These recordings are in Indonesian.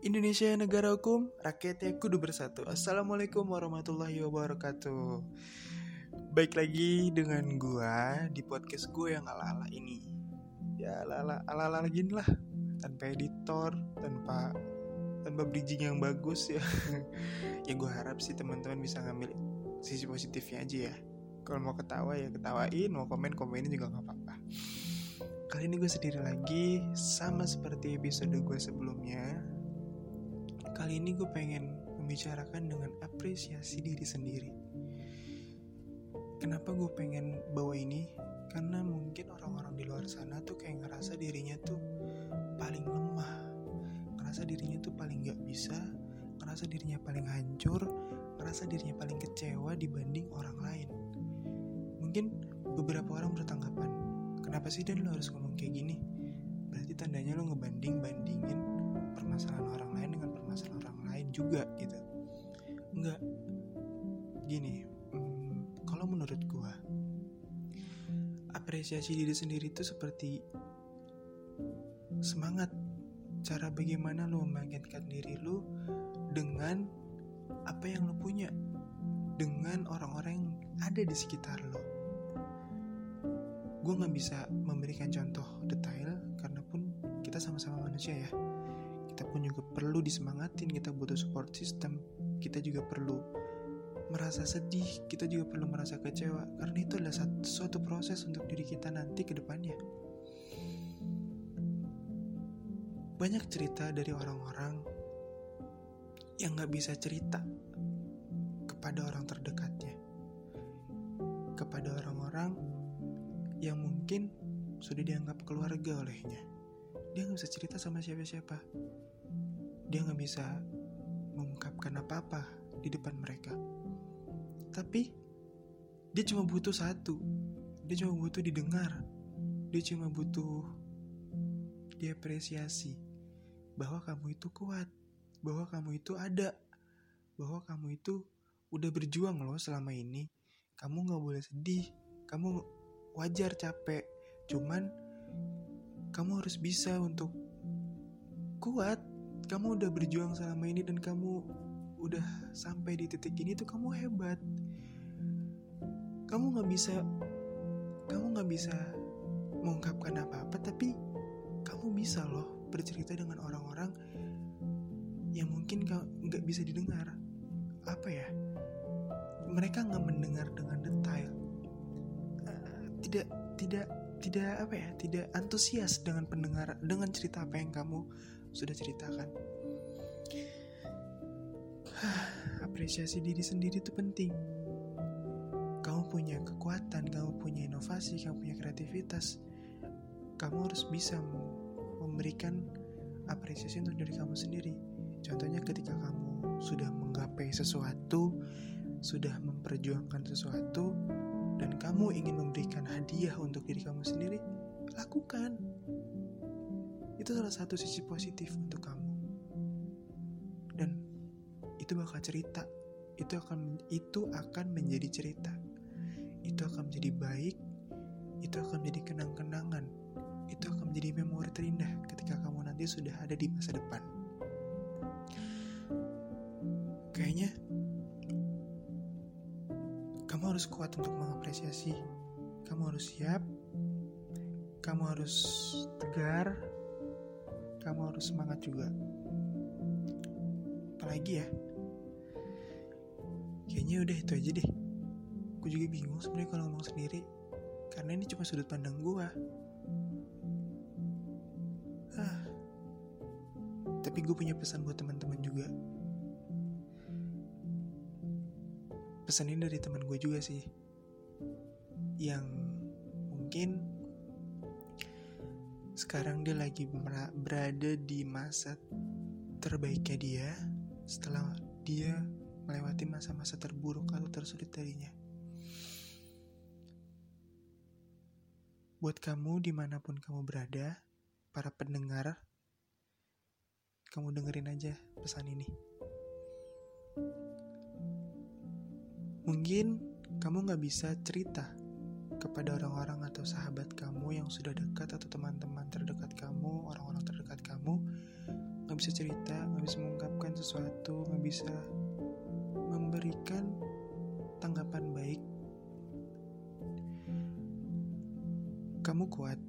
Indonesia negara hukum, rakyatnya kudu bersatu. Assalamualaikum warahmatullahi wabarakatuh. Baik lagi dengan gua di podcast gue yang ala-ala ini. Ya ala-ala ala-ala lah, tanpa editor, tanpa tanpa bridging yang bagus ya. ya gue harap sih teman-teman bisa ngambil sisi positifnya aja ya. Kalau mau ketawa ya ketawain, mau komen komenin juga nggak apa-apa. Kali ini gue sendiri lagi, sama seperti episode gue sebelumnya Kali ini gue pengen membicarakan dengan apresiasi diri sendiri. Kenapa gue pengen bawa ini? Karena mungkin orang-orang di luar sana tuh kayak ngerasa dirinya tuh paling lemah, ngerasa dirinya tuh paling gak bisa, ngerasa dirinya paling hancur, ngerasa dirinya paling kecewa dibanding orang lain. Mungkin beberapa orang bertanggapan, kenapa sih dan lo harus ngomong kayak gini? Berarti tandanya lo ngebanding-bandingin permasalahan orang lain dengan permasalahan orang lain juga gitu. Enggak. Gini hmm, kalau menurut gua apresiasi diri sendiri itu seperti semangat cara bagaimana lo membangkitkan diri lo dengan apa yang lo punya dengan orang-orang yang ada di sekitar lo. Gue nggak bisa memberikan contoh detail karena pun kita sama-sama manusia ya kita pun juga perlu disemangatin kita butuh support system kita juga perlu merasa sedih kita juga perlu merasa kecewa karena itu adalah satu, suatu proses untuk diri kita nanti ke depannya. Banyak cerita dari orang-orang yang gak bisa cerita kepada orang terdekatnya. Kepada orang-orang yang mungkin sudah dianggap keluarga olehnya. Dia nggak bisa cerita sama siapa-siapa dia nggak bisa mengungkapkan apa-apa di depan mereka. Tapi dia cuma butuh satu. Dia cuma butuh didengar. Dia cuma butuh diapresiasi bahwa kamu itu kuat bahwa kamu itu ada bahwa kamu itu udah berjuang loh selama ini. Kamu nggak boleh sedih. Kamu wajar capek. Cuman kamu harus bisa untuk kuat kamu udah berjuang selama ini dan kamu udah sampai di titik ini tuh kamu hebat. Kamu nggak bisa kamu nggak bisa mengungkapkan apa-apa tapi kamu bisa loh bercerita dengan orang-orang yang mungkin nggak bisa didengar. Apa ya? Mereka nggak mendengar dengan detail. Uh, tidak tidak tidak apa ya? Tidak antusias dengan pendengar dengan cerita apa yang kamu sudah ceritakan. Apresiasi diri sendiri itu penting. Kamu punya kekuatan kamu punya inovasi kamu punya kreativitas. Kamu harus bisa memberikan apresiasi untuk diri kamu sendiri. Contohnya ketika kamu sudah menggapai sesuatu sudah memperjuangkan sesuatu dan kamu ingin memberikan hadiah untuk diri kamu sendiri lakukan itu salah satu sisi positif untuk kamu. Dan itu bakal cerita. Itu akan itu akan menjadi cerita. Itu akan menjadi baik. Itu akan menjadi kenang-kenangan. Itu akan menjadi memori terindah ketika kamu nanti sudah ada di masa depan. Kayaknya kamu harus kuat untuk mengapresiasi. Kamu harus siap. Kamu harus tegar kamu harus semangat juga. Apalagi ya? Kayaknya udah itu aja deh. Gue juga bingung sebenarnya kalau ngomong sendiri. Karena ini cuma sudut pandang gue ah. Tapi gue punya pesan buat teman-teman juga. Pesan ini dari teman gue juga sih. Yang mungkin sekarang dia lagi berada di masa terbaiknya dia setelah dia melewati masa-masa terburuk atau tersulit darinya. Buat kamu di mana pun kamu berada, para pendengar, kamu dengerin aja pesan ini. Mungkin kamu gak bisa cerita kepada orang-orang atau sahabat kamu yang sudah dekat atau teman-teman terdekat kamu, orang-orang terdekat kamu, nggak bisa cerita nggak bisa mengungkapkan sesuatu nggak bisa memberikan tanggapan baik. Kamu kuat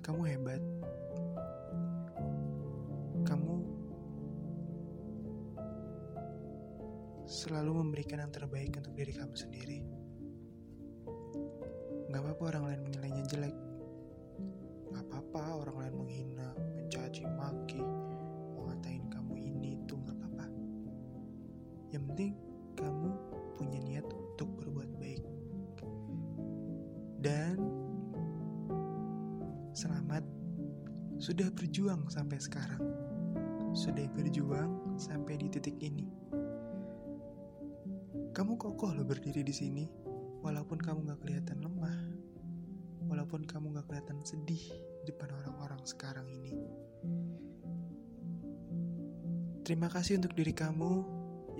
kamu hebat kamu selalu memberikan yang terbaik untuk diri kamu sendiri Gak apa-apa orang lain menilainya jelek. Gak apa-apa orang lain menghina mencaci maki. Mengatain kamu ini itu gak apa-apa. Yang penting kamu punya niat untuk berbuat baik. Dan selamat sudah berjuang sampai sekarang. Sudah berjuang sampai di titik ini. Kamu kokoh loh berdiri di sini walaupun kamu gak kelihatan lemah, walaupun kamu gak kelihatan sedih di depan orang-orang sekarang ini. Terima kasih untuk diri kamu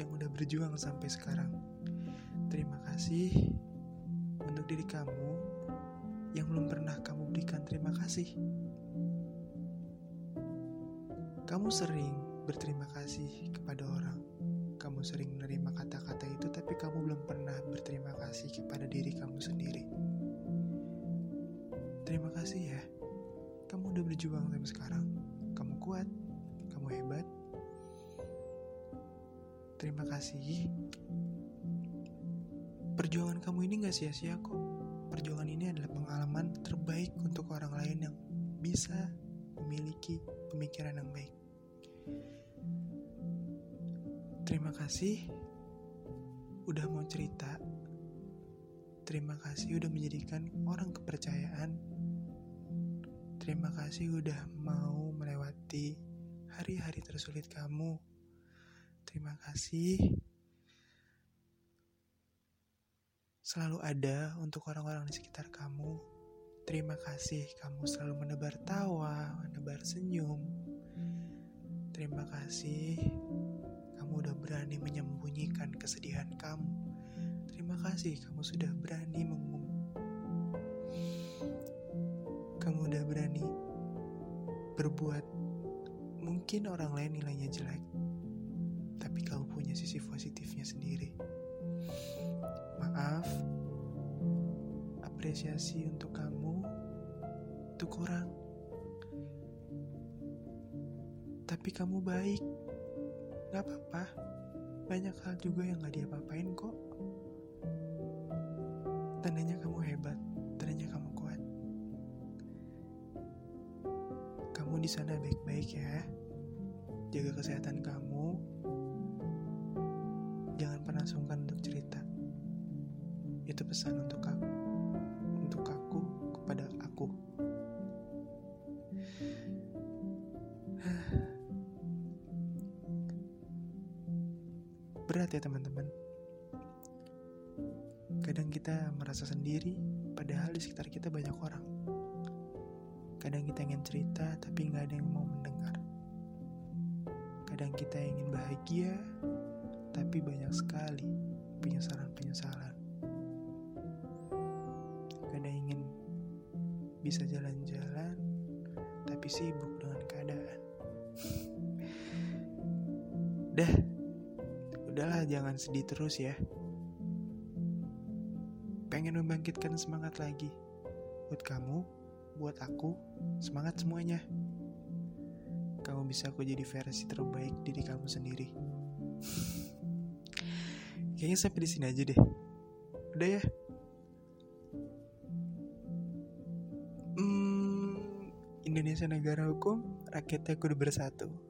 yang udah berjuang sampai sekarang. Terima kasih untuk diri kamu yang belum pernah kamu berikan terima kasih. Kamu sering berterima kasih kepada orang. Kamu sering menerima kata-kata itu, tapi kamu belum pernah berterima kasih kepada diri kamu sendiri. Terima kasih ya, kamu udah berjuang sampai sekarang. Kamu kuat, kamu hebat. Terima kasih. Perjuangan kamu ini gak sia-sia kok. Perjuangan ini adalah pengalaman terbaik untuk orang lain yang bisa memiliki pemikiran yang baik. Terima kasih udah mau cerita. Terima kasih udah menjadikan orang kepercayaan. Terima kasih udah mau melewati hari-hari tersulit kamu. Terima kasih selalu ada untuk orang-orang di sekitar kamu. Terima kasih kamu selalu menebar tawa, menebar senyum. Terima kasih kesedihan kamu. Terima kasih kamu sudah berani mengum. Kamu udah berani berbuat. Mungkin orang lain nilainya jelek, tapi kamu punya sisi positifnya sendiri. Maaf, apresiasi untuk kamu itu kurang. Tapi kamu baik. Gak apa-apa, banyak hal juga yang gak diapa-apain kok. Tandanya kamu hebat, tandanya kamu kuat. Kamu di sana baik-baik ya. Jaga kesehatan kamu. Jangan pernah sungkan untuk cerita. Itu pesan untuk aku, berat ya teman-teman. Kadang kita merasa sendiri, padahal di sekitar kita banyak orang. Kadang kita ingin cerita, tapi nggak ada yang mau mendengar. Kadang kita ingin bahagia, tapi banyak sekali penyesalan-penyesalan. Kadang ingin bisa jalan-jalan, tapi sibuk dengan keadaan. Dah, udahlah jangan sedih terus ya. Pengen membangkitkan semangat lagi. Buat kamu, buat aku, semangat semuanya. Kamu bisa aku jadi versi terbaik diri kamu sendiri. Kayaknya sampai di sini aja deh. Udah ya. Hmm, Indonesia negara hukum, rakyatnya kudu bersatu.